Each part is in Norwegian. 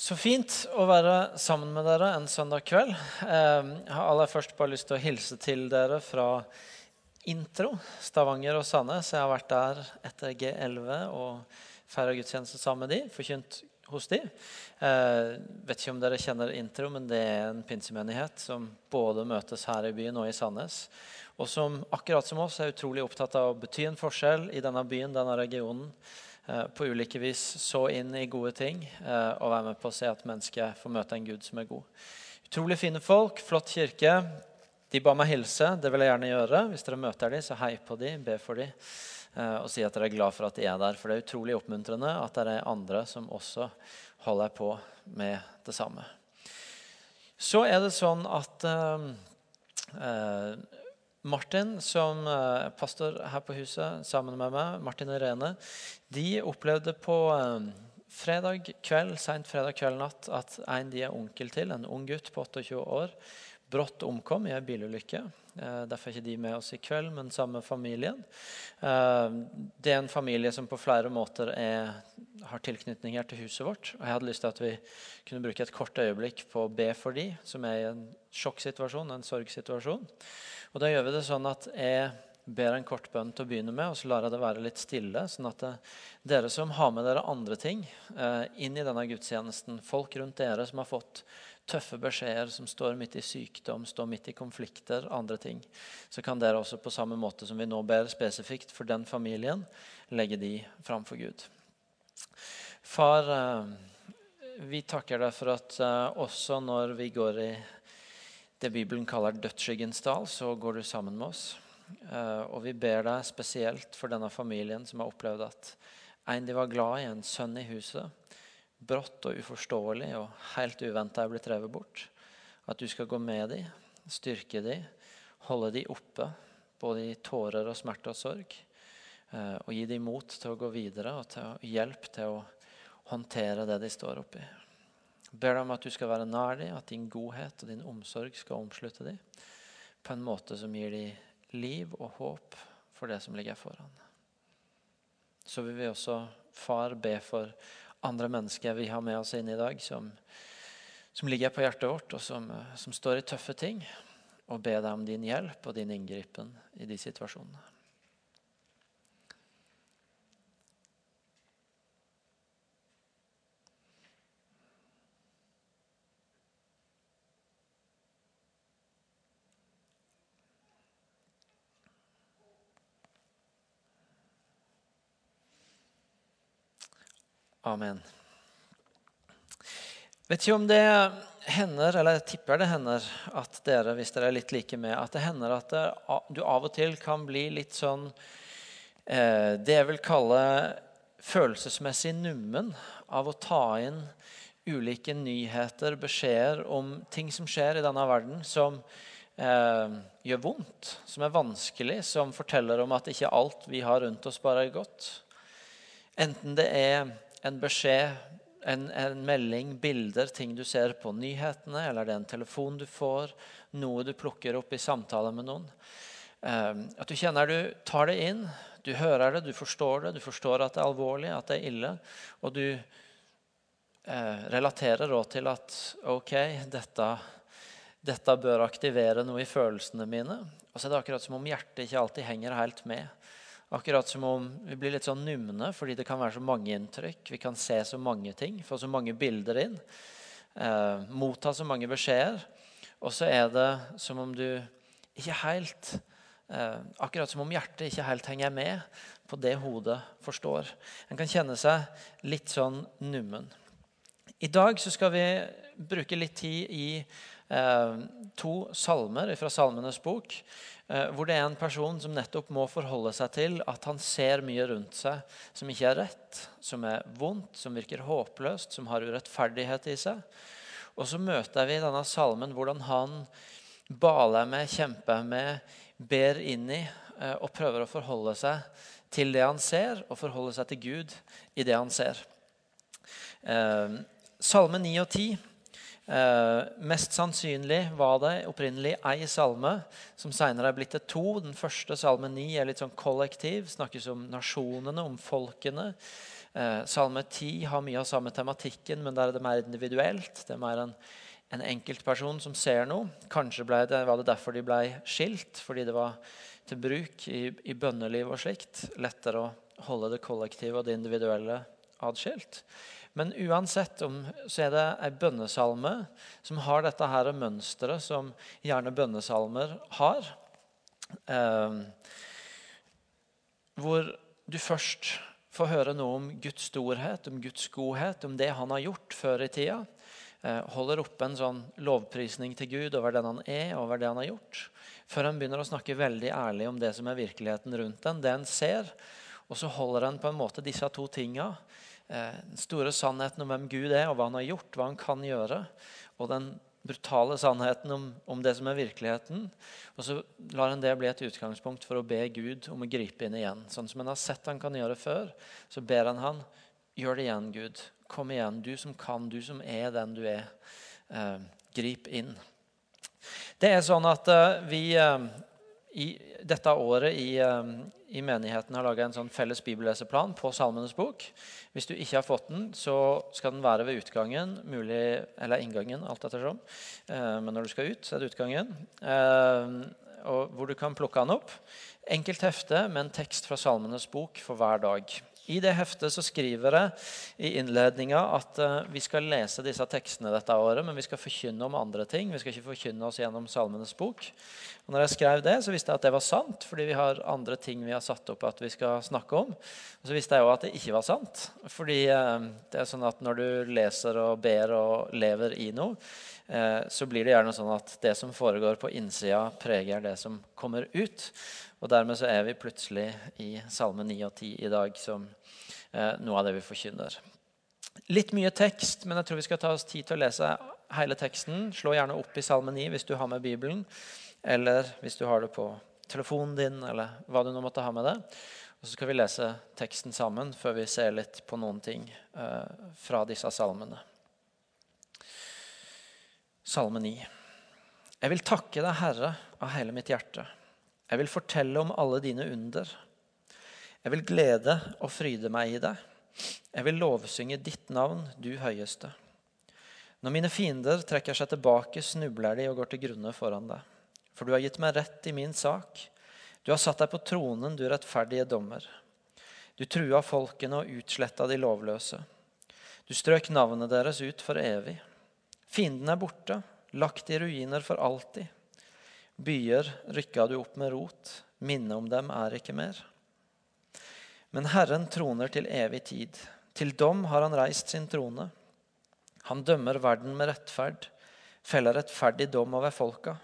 Så fint å være sammen med dere en søndag kveld. Eh, jeg har aller først bare lyst til å hilse til dere fra Intro, Stavanger og Sandnes. Jeg har vært der etter G11 og feira gudstjeneste sammen med de, forkynt hos de. Eh, vet ikke om dere kjenner Intro, men det er en pinsemenighet som både møtes her i byen og i Sandnes. Og som akkurat som oss er utrolig opptatt av å bety en forskjell i denne byen, denne regionen. Eh, på ulike vis så inn i gode ting eh, og være med på å se at mennesket får møte en Gud som er god. Utrolig fine folk, flott kirke. De ba meg hilse. Det vil jeg gjerne gjøre. Hvis dere møter dem, så hei på dem, be for dem eh, og si at dere er glad for at de er der. For det er utrolig oppmuntrende at det er andre som også holder på med det samme. Så er det sånn at uh, Martin, som eh, pastor her på huset sammen med meg, Martin og Irene, de opplevde på eh, fredag kveld, sent fredag kveld natt at en de er onkel til, en ung gutt på 28 år, brått omkom i en bilulykke. Eh, derfor er ikke de med oss i kveld, men sammen med familien. Det er en familie som på flere måter er, har tilknytninger til huset vårt. og Jeg hadde lyst til at vi kunne bruke et kort øyeblikk på å be for de som er i en sjokksituasjon, en sorgsituasjon. Og da gjør vi det sånn at jeg ber en kort bønn til å begynne med, og så lar jeg det være litt stille. Sånn at det, eh, dere som har med dere andre ting eh, inn i denne gudstjenesten, folk rundt dere som har fått tøffe beskjeder, som står midt i sykdom, står midt i konflikter, andre ting, så kan dere også på samme måte som vi nå ber spesifikt for den familien, legge de framfor Gud. Far, eh, vi takker deg for at eh, også når vi går i det Bibelen kaller dødsskyggens dal, så går du sammen med oss. Uh, og vi ber deg spesielt for denne familien som har opplevd at en de var glad i, en sønn i huset, brått og uforståelig og helt uventa er blitt revet bort. At du skal gå med dem, styrke dem, holde dem oppe, både i tårer og smerte og sorg. Uh, og gi dem mot til å gå videre og til hjelp til å håndtere det de står oppi ber deg om at du skal være nær dem, at din godhet og din omsorg skal omslutte dem på en måte som gir dem liv og håp for det som ligger foran. Så vil vi også, far, be for andre mennesker vi har med oss inn i dag, som, som ligger på hjertet vårt, og som, som står i tøffe ting, og be deg om din hjelp og din inngripen i de situasjonene. Amen. Vet ikke om det hender, eller jeg tipper det hender, at dere, hvis dere er litt like med, at det hender at du av og til kan bli litt sånn eh, Det jeg vil kalle følelsesmessig nummen av å ta inn ulike nyheter, beskjeder om ting som skjer i denne verden, som eh, gjør vondt, som er vanskelig, som forteller om at ikke alt vi har rundt oss, bare er godt. Enten det er en beskjed, en, en, melding, bilder, ting du ser på nyhetene, eller det er en telefon du får, noe du plukker opp i samtale med noen. Eh, at du kjenner du tar det inn, du hører det, du forstår det, du forstår at det er alvorlig, at det er ille. Og du eh, relaterer òg til at OK, dette, dette bør aktivere noe i følelsene mine. Og så er det akkurat som om hjertet ikke alltid henger helt med. Akkurat som om vi blir litt sånn numne fordi det kan være så mange inntrykk. Vi kan se så mange ting, få så mange bilder inn. Eh, motta så mange beskjeder. Og så er det som om du ikke helt eh, Akkurat som om hjertet ikke helt henger med på det hodet forstår. En kan kjenne seg litt sånn nummen. I dag så skal vi bruke litt tid i eh, to salmer fra Salmenes bok. Eh, hvor det er en person som nettopp må forholde seg til at han ser mye rundt seg som ikke er rett, som er vondt, som virker håpløst, som har urettferdighet i seg. Og så møter vi i denne salmen hvordan han baler med, kjemper med, ber inn i eh, og prøver å forholde seg til det han ser, og forholde seg til Gud i det han ser. Eh, salme 9 og 10 Eh, mest sannsynlig var det opprinnelig ei salme, som senere er blitt til to. Den første, salme ni, er litt sånn kollektiv. Snakkes om nasjonene, om folkene. Eh, salme ti har mye av samme tematikken, men der er det mer individuelt. Det er mer en, en enkeltperson som ser noe. Kanskje det, var det derfor de ble skilt, fordi det var til bruk i, i bønneliv og slikt. Lettere å holde det kollektive og det individuelle atskilt. Men uansett om, så er det ei bønnesalme som har dette her mønsteret som gjerne bønnesalmer har. Eh, hvor du først får høre noe om Guds storhet, om Guds godhet, om det han har gjort før i tida. Eh, holder oppe en sånn lovprisning til Gud over den han er, over det han har gjort. Før han begynner å snakke veldig ærlig om det som er virkeligheten rundt den, det en ser. Og så holder han på en måte disse to tinga den store sannheten om hvem Gud er, og hva han har gjort, hva han kan gjøre. Og den brutale sannheten om, om, det som er virkeligheten. Og så lar han det bli et utgangspunkt for å be Gud om å gripe inn igjen. Sånn som han har sett han kan gjøre før, så ber han han gjør det igjen, Gud. Kom igjen, du som kan, du som er den du er. Eh, grip inn. Det er sånn at eh, vi eh, i dette året i, eh, i menigheten har laga en sånn felles bibelleseplan på Salmenes bok. Hvis du ikke har fått den, så skal den være ved utgangen, mulig, eller inngangen, alt ettersom. Eh, men når du skal ut, så er det utgangen. Eh, hvor du kan plukke den opp. Enkelt hefte med en tekst fra Salmenes bok for hver dag. I det heftet så skriver jeg i innledninga at uh, vi skal lese disse tekstene dette året, men vi skal forkynne om andre ting. Vi skal ikke forkynne oss gjennom Salmenes bok. Og når jeg skrev det, så visste jeg at det var sant, fordi vi har andre ting vi har satt opp at vi skal snakke om. Og så visste jeg òg at det ikke var sant. Fordi uh, det er sånn at når du leser og ber og lever i noe, uh, så blir det gjerne sånn at det som foregår på innsida, preger det som kommer ut. Og dermed så er vi plutselig i Salme 9 og 10 i dag som eh, noe av det vi forkynner. Litt mye tekst, men jeg tror vi skal ta oss tid til å lese hele teksten. Slå gjerne opp i Salme 9 hvis du har med Bibelen, eller hvis du har det på telefonen din, eller hva du nå måtte ha med det. Og Så skal vi lese teksten sammen før vi ser litt på noen ting eh, fra disse salmene. Salme 9. Jeg vil takke deg, Herre, av hele mitt hjerte. Jeg vil fortelle om alle dine under. Jeg vil glede og fryde meg i deg. Jeg vil lovsynge ditt navn, du høyeste. Når mine fiender trekker seg tilbake, snubler de og går til grunne foran deg. For du har gitt meg rett i min sak. Du har satt deg på tronen, du rettferdige dommer. Du trua folkene og utsletta de lovløse. Du strøk navnet deres ut for evig. Fienden er borte, lagt i ruiner for alltid. Byer rykka du opp med rot, minnet om dem er ikke mer. Men Herren troner til evig tid. Til dom har han reist sin trone. Han dømmer verden med rettferd, feller rettferdig dom over folka.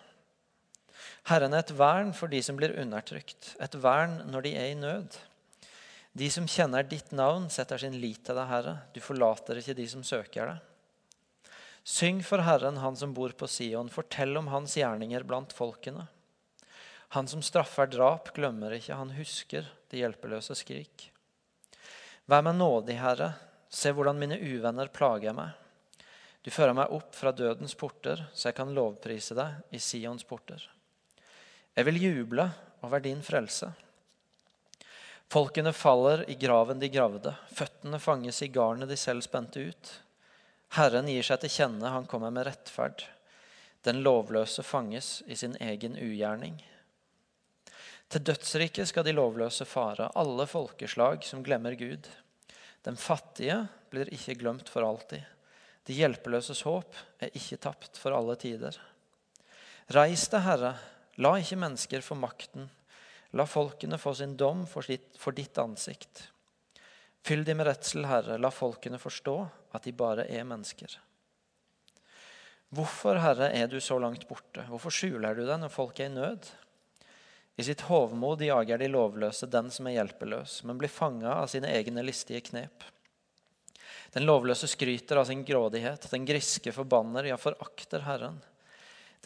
Herren er et vern for de som blir undertrykt, et vern når de er i nød. De som kjenner ditt navn, setter sin lit til deg, Herre. Du forlater ikke de som søker deg. Syng for Herren, han som bor på Sion. Fortell om hans gjerninger blant folkene. Han som straffer drap, glemmer ikke. Han husker det hjelpeløse skrik. Vær meg nådig, Herre. Se hvordan mine uvenner plager meg. Du fører meg opp fra dødens porter, så jeg kan lovprise deg i Sions porter. Jeg vil juble over din frelse. Folkene faller i graven de gravde, føttene fanges i garnet de selv spente ut. Herren gir seg til kjenne, han kommer med rettferd. Den lovløse fanges i sin egen ugjerning. Til dødsriket skal de lovløse fare, alle folkeslag som glemmer Gud. Den fattige blir ikke glemt for alltid. De hjelpeløses håp er ikke tapt for alle tider. Reis deg, Herre, la ikke mennesker få makten. La folkene få sin dom for for ditt ansikt. Fyll de med redsel, Herre, la folkene forstå at de bare er mennesker. Hvorfor, Herre, er du så langt borte? Hvorfor skjuler du deg når folk er i nød? I sitt hovmod jager de lovløse den som er hjelpeløs, men blir fanga av sine egne listige knep. Den lovløse skryter av sin grådighet, den griske forbanner, ja, forakter Herren.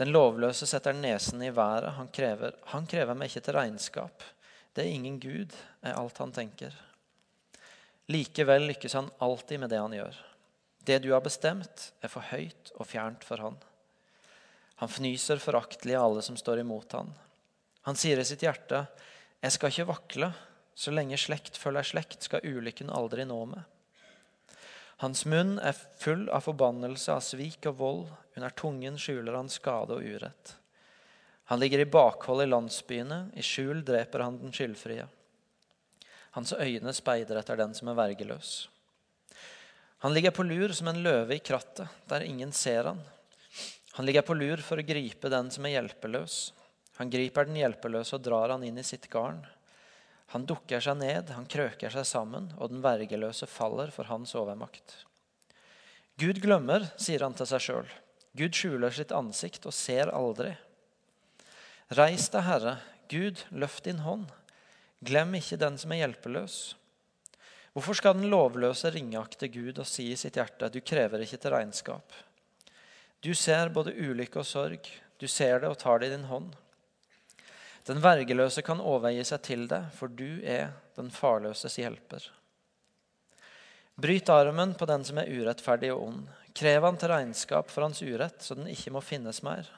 Den lovløse setter nesen i været, han krever, han krever meg ikke til regnskap. Det er ingen Gud, er alt han tenker. Likevel lykkes han alltid med det han gjør. Det du har bestemt, er for høyt og fjernt for han. Han fnyser foraktelig av alle som står imot han. Han sier i sitt hjerte, 'Jeg skal ikke vakle. Så lenge slekt følger slekt, skal ulykken aldri nå meg.' Hans munn er full av forbannelse, av svik og vold. Under tungen skjuler han skade og urett. Han ligger i bakhold i landsbyene, i skjul dreper han den skyldfrie. Hans øyne speider etter den som er vergeløs. Han ligger på lur som en løve i krattet, der ingen ser han. Han ligger på lur for å gripe den som er hjelpeløs. Han griper den hjelpeløse og drar han inn i sitt garn. Han dukker seg ned, han krøker seg sammen, og den vergeløse faller for hans overmakt. Gud glemmer, sier han til seg sjøl. Gud skjuler sitt ansikt og ser aldri. Reis deg, Herre, Gud, løft din hånd. Glem ikke den som er hjelpeløs. Hvorfor skal den lovløse ringeakte Gud og si i sitt hjerte, du krever ikke til regnskap? Du ser både ulykke og sorg, du ser det og tar det i din hånd. Den vergeløse kan overgi seg til deg, for du er den farløses hjelper. Bryt armen på den som er urettferdig og ond. Krev han til regnskap for hans urett, så den ikke må finnes mer.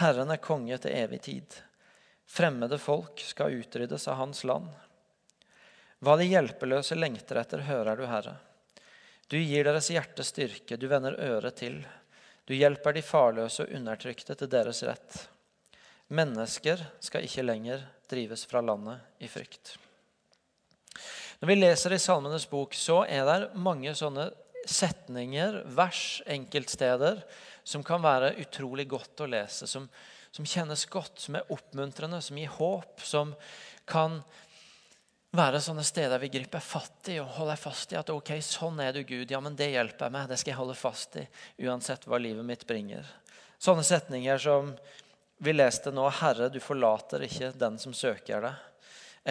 Herren er konge til evig tid. Fremmede folk skal utryddes av hans land. Hva de hjelpeløse lengter etter, hører du, Herre. Du gir deres hjerte styrke, du vender øret til. Du hjelper de farløse og undertrykte til deres rett. Mennesker skal ikke lenger drives fra landet i frykt. Når vi leser i Salmenes bok, så er det mange sånne setninger, vers, enkeltsteder, som kan være utrolig godt å lese. Som, som kjennes godt, som er oppmuntrende, som gir håp, som kan være sånne steder vi griper fatt i og holder fast i at ok, sånn er du, Gud. Ja, men det hjelper meg. Det skal jeg holde fast i, uansett hva livet mitt bringer. Sånne setninger som vi leste nå. Herre, du forlater ikke den som søker deg.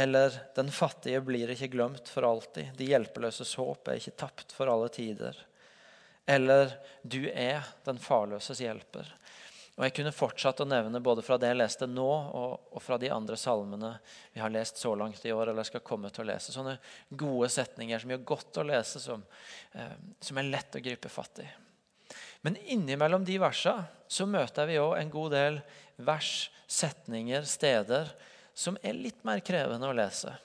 Eller den fattige blir ikke glemt for alltid. De hjelpeløses håp er ikke tapt for alle tider. Eller du er den farløses hjelper. Og Jeg kunne fortsatt å nevne både fra det jeg leste nå, og, og, fra de andre salmene vi har lest så langt i år, eller skal komme til å lese. Sånne gode setninger som gjør godt å lese, som, eh, som er lett å gripe fatt i. Men innimellom de versene så møter vi òg en god del vers, setninger, steder som er litt mer krevende å lese.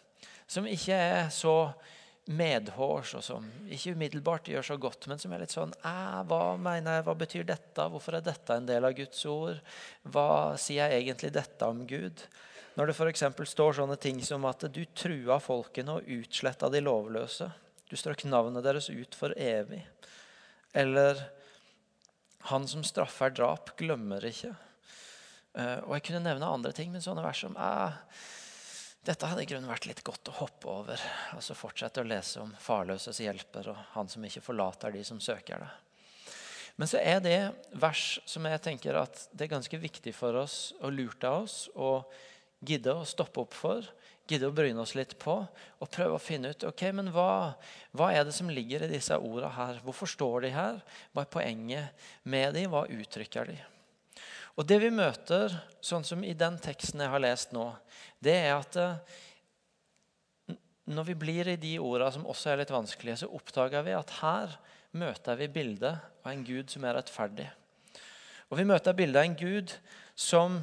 Som ikke er så medhårs, og som ikke umiddelbart gjør så godt, men som er litt sånn hva mener jeg, hva betyr dette? Hvorfor er dette en del av Guds ord? Hva sier jeg egentlig dette om Gud? Når det f.eks. står sånne ting som at du trua folkene og utsletta de lovløse. Du strøk navnet deres ut for evig. Eller han som straffer drap, glemmer ikke. Eh, og jeg kunne nevne andre ting, men sånne vers som eh, dette hadde i grunnen vært litt godt å hoppe over. altså Fortsette å lese om farløses hjelper og han som ikke forlater de som søker det. Men så er det vers som jeg tenker at det er ganske viktig for oss og lurt av oss å gidde å stoppe opp for, gidde å bryne oss litt på og prøve å finne ut ok, men hva, hva er det som ligger i disse ordene her. Hvorfor står de her? Hva er poenget med de? Hva uttrykker de? Og Det vi møter, sånn som i den teksten jeg har lest nå, det er at eh, når vi blir i de ordene som også er litt vanskelige, så oppdager vi at her møter vi bildet av en Gud som er rettferdig. Og vi møter bildet av en Gud som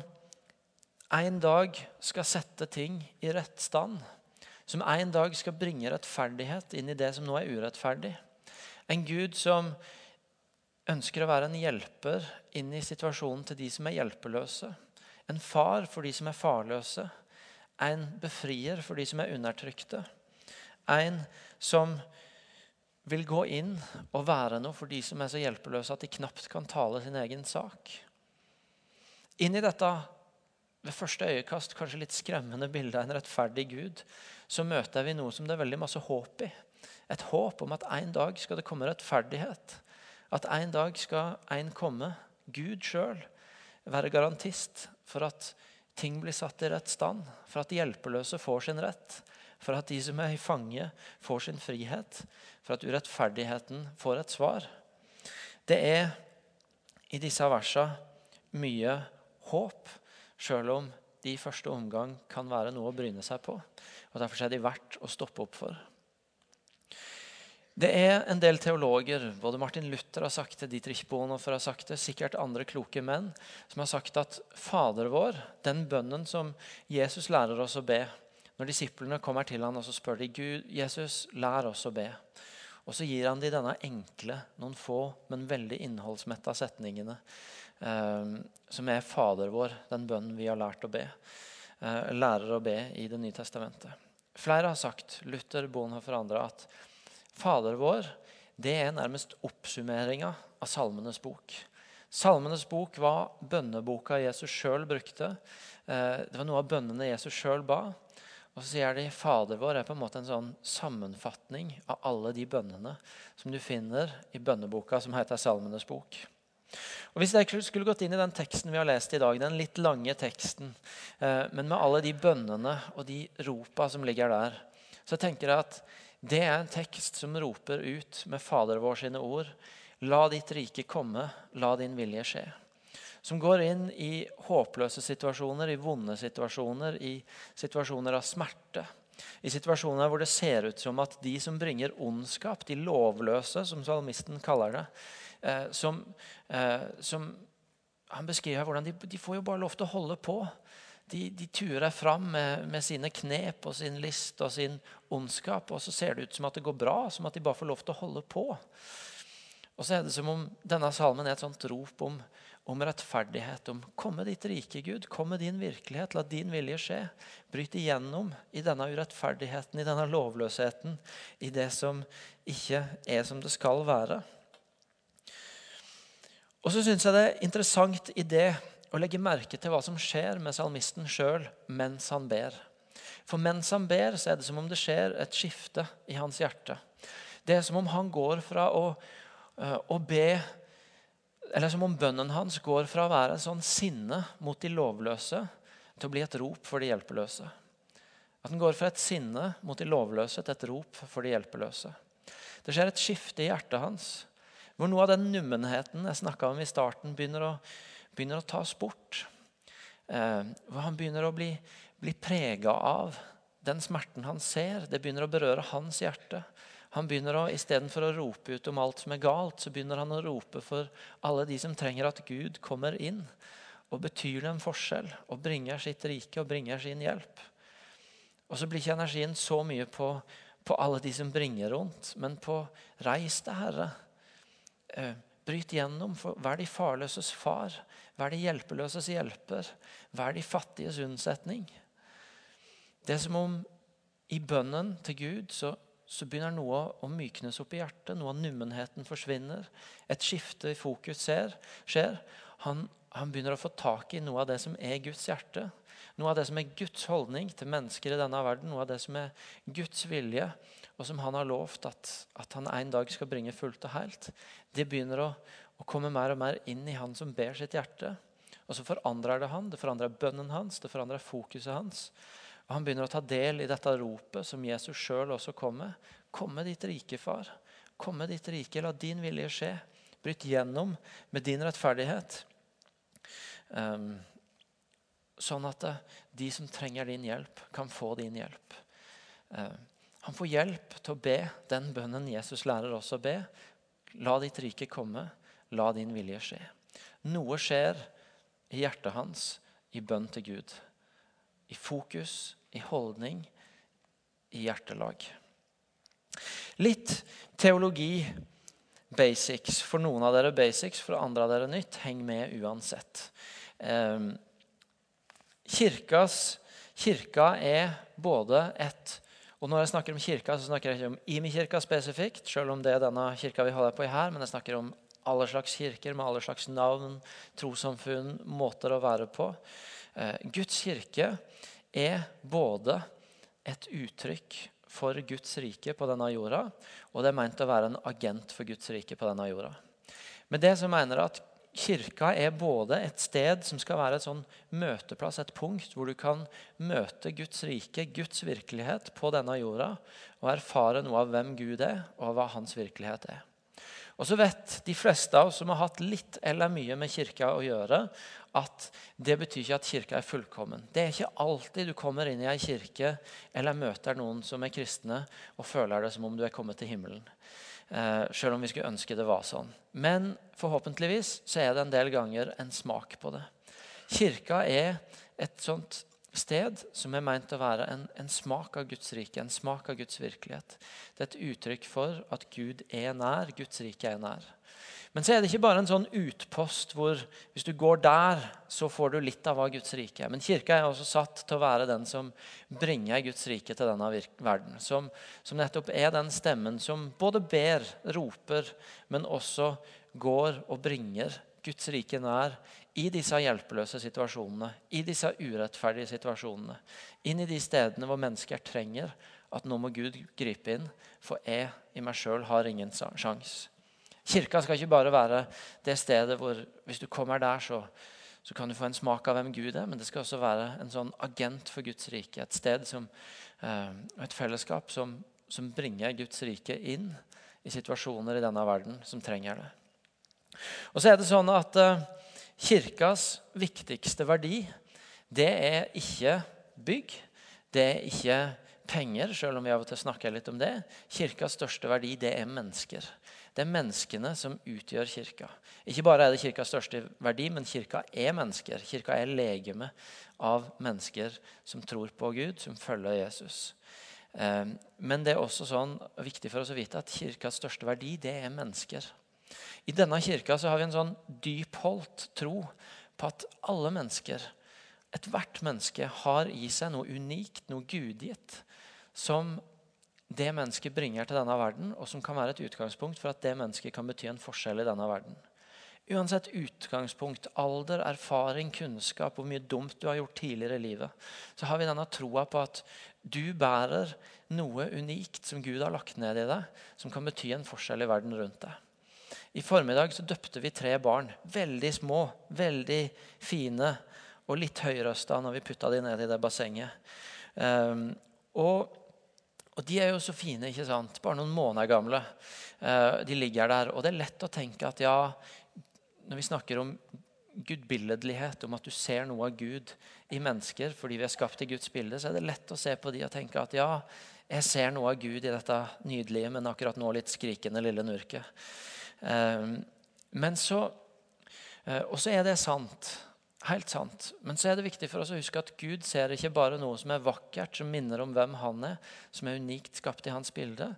en dag skal sette ting i rett stand. Som en dag skal bringe rettferdighet inn i det som nå er urettferdig. En Gud som ønsker å være en hjelper inn i situasjonen til de som er hjelpeløse. En far for de som er farløse. En befrier for de som er undertrykte. En som vil gå inn og være noe for de som er så hjelpeløse at de knapt kan tale sin egen sak. Inn i dette ved første øyekast kanskje litt skremmende bildet av en rettferdig Gud, så møter vi noe som det er veldig masse håp i. Et håp om at en dag skal det komme rettferdighet. At en dag skal en komme, Gud sjøl, være garantist for at ting blir satt i rett stand, for at hjelpeløse får sin rett, for at de som er i fange, får sin frihet, for at urettferdigheten får et svar. Det er i disse versene mye håp, sjøl om de i første omgang kan være noe å bryne seg på. og Derfor er de verdt å stoppe opp for. Det er en del teologer, både Martin Luther har sagt det, Dietrich Bonhoeffer har sagt det, sikkert andre kloke menn, som har sagt at Fader vår, den bønnen som Jesus lærer oss å be Når disiplene kommer til ham og så spør de Gud, Jesus, lær oss å be. Og så gir han de denne enkle, noen få, men veldig innholdsmetta setningene. Eh, som er Fader vår, den bønnen vi har lært å be. Eh, lærer å be i Det nye testamentet. Flere har sagt, Luther, Bonhoeffer og andre, at Fader vår det er nærmest oppsummeringa av Salmenes bok. Salmenes bok var bønneboka Jesus sjøl brukte. Eh, det var noe av bønnene Jesus sjøl ba. Og så sier de Fader vår er på en måte en sånn sammenfatning av alle de bønnene som du finner i bønneboka som heter Salmenes bok. Og Hvis jeg skulle gått inn i den teksten vi har lest i dag, den litt lange teksten, eh, men med alle de bønnene og de ropa som ligger der, så tenker jeg at det er en tekst som roper ut med Fader vår sine ord. La ditt rike komme, la din vilje skje som går inn i håpløse situasjoner, i vonde situasjoner, i situasjoner av smerte. I situasjoner hvor det ser ut som at de som bringer ondskap, de lovløse, som salmisten kaller det, eh, som, eh, som, Han beskriver hvordan de, de, får jo bare lov til å holde på. De, de turer fram med, med, sine knep og sin list og sin ondskap, og så ser det ut som at det går bra, som at de bare får lov til å holde på. Og så er det som om denne salmen er et sånt rop om om rettferdighet, om 'Komme ditt rike, Gud. Kom med din virkelighet. La din vilje skje.' Bryt igjennom i denne urettferdigheten, i denne lovløsheten, i det som ikke er som det skal være. Og så syns jeg det er interessant i det å legge merke til hva som skjer med salmisten sjøl mens han ber. For mens han ber, så er det som om det skjer et skifte i hans hjerte. Det er som om han går fra å, eh, å be eller som om bønnen hans går fra å være en sånn sinne mot de lovløse til å bli et rop for de hjelpeløse. At den går fra et sinne mot de lovløse til et rop for de hjelpeløse. Det skjer et skifte i hjertet hans, hvor noe av den nummenheten jeg snakka om i starten, begynner å, begynner å tas bort. Eh, hvor han begynner å bli, bli prega av den smerten han ser. Det begynner å berøre hans hjerte. Han begynner å, Istedenfor å rope ut om alt som er galt, så begynner han å rope for alle de som trenger at Gud kommer inn og betyr en forskjell og bringer sitt rike og bringer sin hjelp. Og så blir ikke energien så mye på, på alle de som bringer rundt, men på 'reis deg, Herre'. Bryt gjennom. Vær de farløses far. Vær de hjelpeløses hjelper. Vær de fattiges unnsetning. Det er som om i bønnen til Gud så så begynner noe å myknes opp i hjertet. Noe av nummenheten forsvinner. Et skifte i fokus ser, skjer. Han, han, begynner å få tak i noe av det som er Guds hjerte. Noe av det som er Guds holdning til mennesker i denne verden. Noe av det som er Guds vilje, og som han har lovt at, at han en dag skal bringe fullt og helt. Det begynner å, å komme mer og mer inn i han som ber sitt hjerte. Og så forandrer det han. Det forandrer bønnen hans, det forandrer fokuset hans. Og Han begynner å ta del i dette ropet som Jesus sjøl også kom med. Kom med ditt rike, far. Kom med ditt rike. La din vilje skje. Bryt gjennom med din rettferdighet. Um, sånn at eh, de som trenger din hjelp, kan få din hjelp. Uh, han får hjelp til å be den bønnen Jesus lærer oss å be. La ditt rike komme. La din vilje skje. Noe skjer i hjertet hans i bønn til Gud i fokus, i holdning, i hjertelag. Litt teologi basics. For noen av dere basics, for andre av dere nytt. Heng med uansett. Ehm, kirkas, kirka er både et og Når jeg snakker om kirka, så snakker jeg ikke om Imi-kirka spesifikt, selv om det er denne kirka vi holder på i her, men jeg snakker om alle slags kirker med alle slags navn, trossamfunn, måter å være på. Eh, Guds kirke er både et uttrykk for Guds rike på denne jorda, og det er meint å være en agent for Guds rike på denne jorda. Med det så mener at Kirka er både et sted som skal være et sånn møteplass, et punkt hvor du kan møte Guds rike, Guds virkelighet, på denne jorda, og erfare noe av hvem Gud er, og hva hans virkelighet er. Og så vet de fleste av oss som har hatt litt eller mye med kirka å gjøre, at det betyr ikke at kirka er fullkommen. Det er ikke alltid du kommer inn i ei kirke eller møter noen som er kristne og føler det som om du er kommet til himmelen. Eh, selv om vi skulle ønske det var sånn. Men forhåpentligvis så er det en del ganger en smak på det. Kirka er et sånt sted som er meint å være en, en, smak av Guds rike, en smak av Guds virkelighet. Det er et uttrykk for at Gud er nær, Guds rike er nær. Men så er det ikke bare en sånn utpost hvor hvis du går der, så får du litt av hva Guds rike er. Men kirka er også satt til å være den som bringer Guds rike til denne verden. Som, som nettopp er den stemmen som både ber, roper, men også går og bringer Guds rike nær i disse hjelpeløse situasjonene, i disse urettferdige situasjonene. Inn i de stedene hvor mennesker trenger at nå må Gud gripe inn, for jeg i meg sjøl har ingen sjanse. Kirka skal ikke bare være det stedet hvor hvis du kommer der, så, så, kan du få en smak av hvem Gud er, men det skal også være en sånn agent for Guds rike. Et sted som, eh, et fellesskap som, som bringer Guds rike inn i situasjoner i denne verden som trenger det. Og så er det sånn at uh, Kirkas viktigste verdi det er ikke bygg, det er ikke penger, selv om vi av og til snakker litt om det. Kirkas største verdi det er mennesker. Det er menneskene som utgjør kirka. Ikke bare er det kirkas største verdi, men kirka er mennesker. Kirka er legeme av mennesker som tror på Gud, som følger Jesus. Eh, men det er også sånn, viktig for oss å vite at kirkas største verdi det er mennesker. I denne kirka så har vi en sånn dypholdt tro på at alle mennesker, ethvert menneske, har i seg noe unikt, noe gudgitt, som det mennesket bringer til denne verden, og som kan være et utgangspunkt for at det mennesket kan bety en forskjell i denne verden. Uansett utgangspunkt, alder, erfaring, kunnskap, hvor mye dumt du har gjort tidligere i livet, så har vi denne troa på at du bærer noe unikt som Gud har lagt ned i deg, som kan bety en forskjell i verden rundt deg. I formiddag så døpte vi tre barn. Veldig små, veldig fine og litt høyrøsta når vi putta de ned i det bassenget. Um, og, og, de er jo så fine, ikke sant? Bare noen måneder gamle. Uh, de ligger der. Og det er lett å tenke at ja, når vi snakker om gudbilledlighet, om at du ser noe av Gud i mennesker fordi vi er skapt i Guds bilde, så er det lett å se på de og tenke at ja, jeg ser noe av Gud i dette nydelige, men akkurat nå litt skrikende lille nurket. Ehm, men så eh, Og så er det sant. Helt sant. Men så er det viktig for oss å huske at Gud ser ikke bare noe som er vakkert, som minner om hvem han er, som er unikt skapt i hans bilde.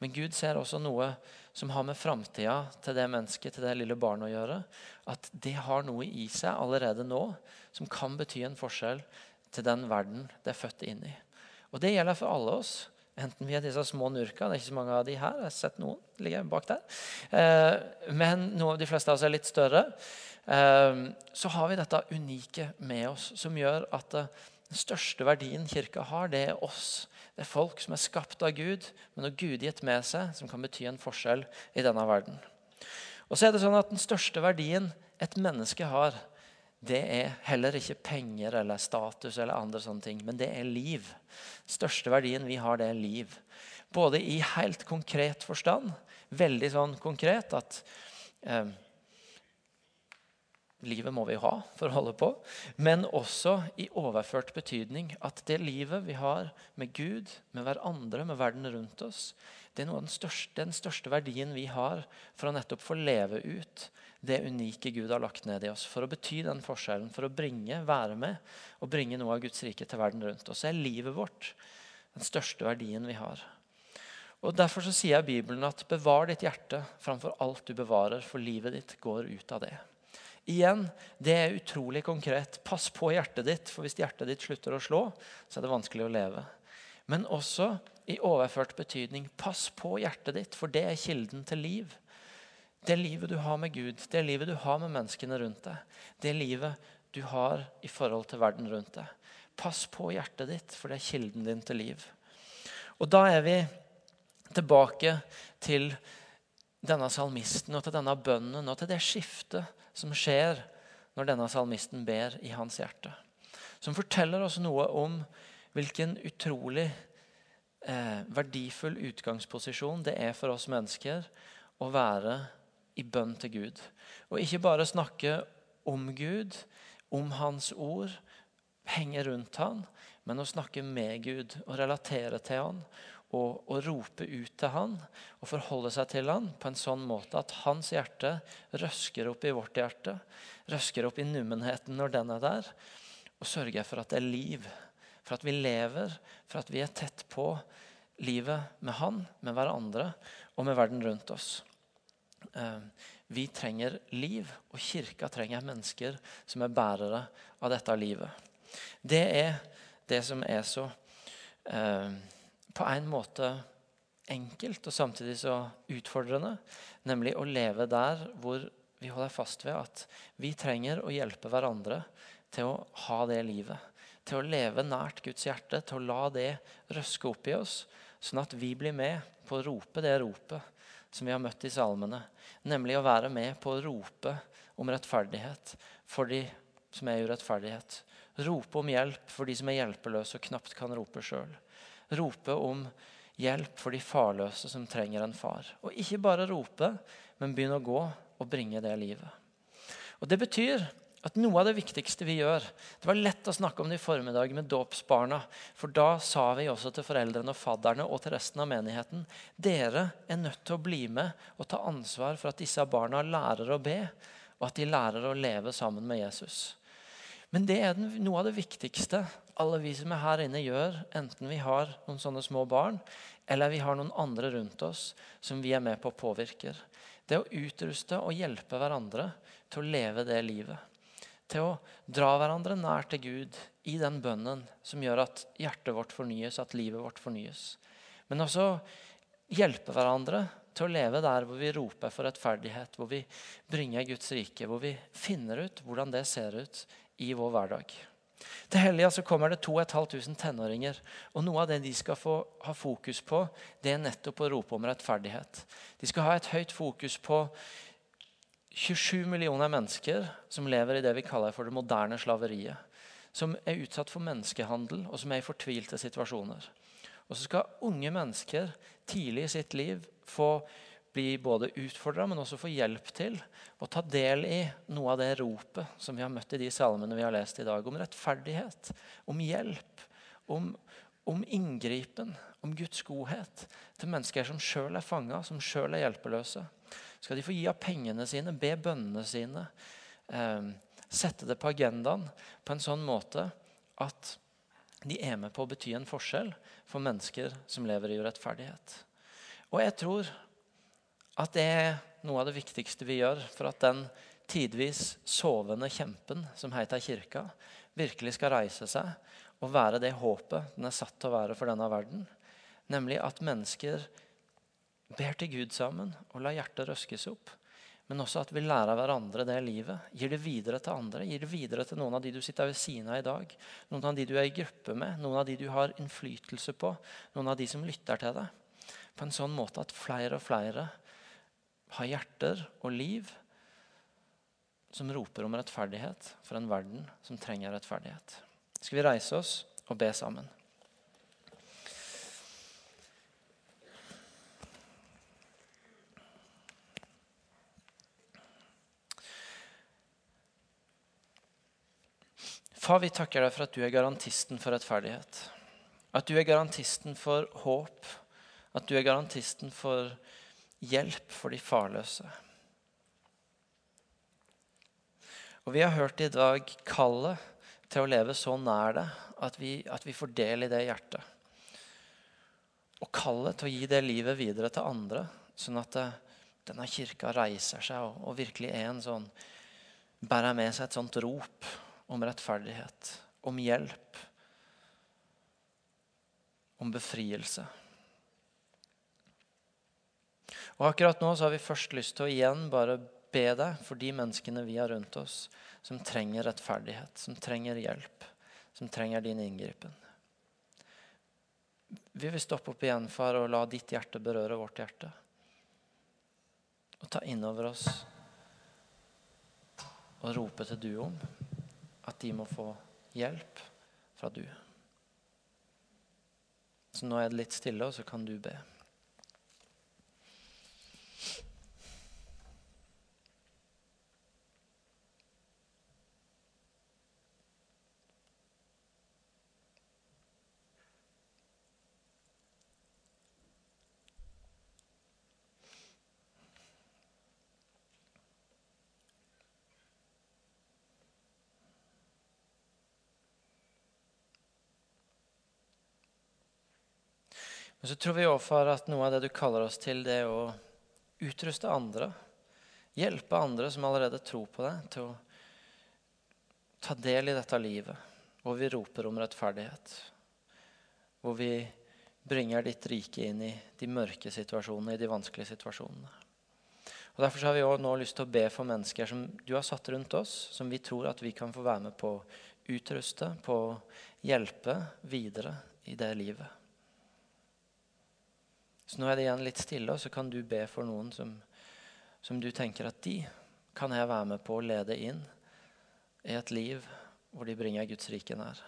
Men Gud ser også noe som har med framtida til det mennesket, til det lille barnet å gjøre. At det har noe i seg allerede nå som kan bety en forskjell til den verden det er født inn i. Og det gjelder for alle oss. Enten via disse små nurka, det er ikke så mange av de her, jeg har sett noen ligger bak der. Eh, men noen, de fleste av oss er litt større. Eh, så har vi dette unike med oss som gjør at eh, den største verdien kirka har, det er oss. Det er folk som er skapt av Gud, men har gudgitt med seg, som kan bety en forskjell i denne verden. Og så er det sånn at Den største verdien et menneske har, det er heller ikke penger eller status, eller andre sånne ting, men det er liv. Største verdien vi har, det er liv. Både i helt konkret forstand, veldig sånn konkret at eh, Livet må vi ha for å holde på, men også i overført betydning. At det livet vi har med Gud, med hverandre, med verden rundt oss, det er den største, den største verdien vi har for å nettopp få leve ut det unike Gud har lagt ned i oss. For å bety den forskjellen, for å bringe, være med og bringe noe av Guds rike til verden rundt oss. Så er livet vårt den største verdien vi har. Og Derfor så sier jeg Bibelen at bevar ditt hjerte framfor alt du bevarer, for livet ditt går ut av det. Igjen, det er utrolig konkret. Pass på hjertet ditt, for hvis hjertet ditt slutter å slå, så er det vanskelig å leve. Men også i overført betydning, pass på hjertet ditt, for det er kilden til liv. Det livet du har med Gud, det livet du har med menneskene rundt deg, det livet du har i forhold til verden rundt deg. Pass på hjertet ditt, for det er kilden din til liv. Og da er vi tilbake til denne salmisten og til denne bønnen og til det skiftet som skjer når denne salmisten ber i hans hjerte. Som forteller oss noe om hvilken utrolig eh, verdifull utgangsposisjon det er for oss mennesker å være i bønn til Gud. Og ikke bare snakke om Gud, om Hans ord, henge rundt han, men å snakke med Gud og relatere til han og, og, rope ut til han og forholde seg til han på en sånn måte at hans hjerte røsker opp i vårt hjerte, røsker opp i nummenheten når den er der, Og sørger for at det er liv. For at vi lever, for at vi er tett på livet med Han, med hverandre og med verden rundt oss. Eh, vi trenger liv, og kirka trenger mennesker som er bærere av dette livet. Det er det som er så eh, på en måte enkelt og samtidig så utfordrende, nemlig å leve der hvor vi holder fast ved at vi trenger å hjelpe hverandre til å ha det livet. Til å leve nært Guds hjerte, til å la det røske opp i oss, sånn at vi blir med på å rope det ropet som vi har møtt i salmene. Nemlig å være med på å rope om rettferdighet for de som er i urettferdighet. Rope om hjelp for de som er hjelpeløse og knapt kan rope sjøl. Rope om hjelp for de farløse som trenger en far. Og ikke bare rope, men begynne å gå og bringe det livet. Og Det betyr at noe av det viktigste vi gjør Det var lett å snakke om det i formiddag med dåpsbarna. For da sa vi også til foreldrene og fadderne og til resten av menigheten dere er nødt til å bli med og ta ansvar for at disse barna lærer å be, og at de lærer å leve sammen med Jesus. Men det er noe av det viktigste alle vi som er her inne, gjør, enten vi har noen sånne små barn, eller vi har noen andre rundt oss som vi er med på å påvirke. Det å utruste og hjelpe hverandre til å leve det livet til å dra hverandre nær til Gud i den bønnen som gjør at hjertet vårt fornyes, at livet vårt fornyes. Men også hjelpe hverandre til å leve der hvor vi roper for rettferdighet, hvor vi bringer Guds rike, hvor vi finner ut hvordan det ser ut i vår hverdag. Til helga kommer det 2500 tenåringer. og Noe av det de skal få ha fokus på, det er nettopp å rope om rettferdighet. De skal ha et høyt fokus på 27 millioner mennesker som lever i det vi kaller for det moderne slaveriet. Som er utsatt for menneskehandel, og som er i fortvilte situasjoner. Og så skal unge mennesker tidlig i sitt liv få bli både utfordra, men også få hjelp til å ta del i noe av det ropet som vi har møtt i de salmene vi har lest i dag. Om rettferdighet, om hjelp, om, om inngripen, om Guds godhet til mennesker som sjøl er fanga, som sjøl er hjelpeløse skal de få gi av pengene sine, be bønnene sine. Eh, sette det på agendaen på en sånn måte at de er med på å bety en forskjell for mennesker som lever i urettferdighet. Og jeg tror at det er noe av det viktigste vi gjør for at den tidvis sovende kjempen som heter kirka, virkelig skal reise seg og være det håpet den er satt til å være for denne verden. Nemlig at mennesker ber til Gud sammen og lar hjertet røskes opp. Men også at vi lærer hverandre det livet. Gir det videre til andre. Gir det videre til noen av de du sitter ved siden av i dag. Noen av de du er i gruppe med. Noen av de du har innflytelse på. Noen av de som lytter til deg. På en sånn måte at flere og flere har hjerter og liv som roper om rettferdighet for en verden som trenger rettferdighet. Skal vi reise oss og be sammen? Far, vi takker deg for at du er garantisten for rettferdighet. At du er garantisten for håp. At du er garantisten for hjelp for de farløse. Og Vi har hørt i dag kallet til å leve så nær det at vi, at vi får del i det hjertet. Og kallet til å gi det livet videre til andre, sånn at det, denne kirka reiser seg og, og virkelig er en sånn bærer med seg et sånt rop om rettferdighet, om hjelp, om befrielse. Og Akkurat nå så har vi først lyst til å igjen bare be deg for de menneskene vi har rundt oss, som trenger rettferdighet, som trenger hjelp, som trenger din inngripen. Vi vil stoppe opp igjen, far, og la ditt hjerte berøre vårt hjerte. Og ta innover oss og rope til du om at de må få hjelp fra du. Så nå er det litt stille, og så kan du be. Men så tror vi òg, far, at noe av det du kaller oss til, det er å utruste andre. Hjelpe andre som allerede tror på deg, til å ta del i dette livet hvor vi roper om rettferdighet. Hvor vi bringer ditt rike inn i de mørke situasjonene, i de vanskelige situasjonene. Og Derfor har vi også nå lyst til å be for mennesker som du har satt rundt oss, som vi tror at vi kan få være med på å utruste, på å hjelpe videre i det livet. Så nå er det igjen litt stille, og så kan du be for noen som, som du tenker at de kan jeg være med på å lede inn i et liv hvor de bringer Guds rike nær.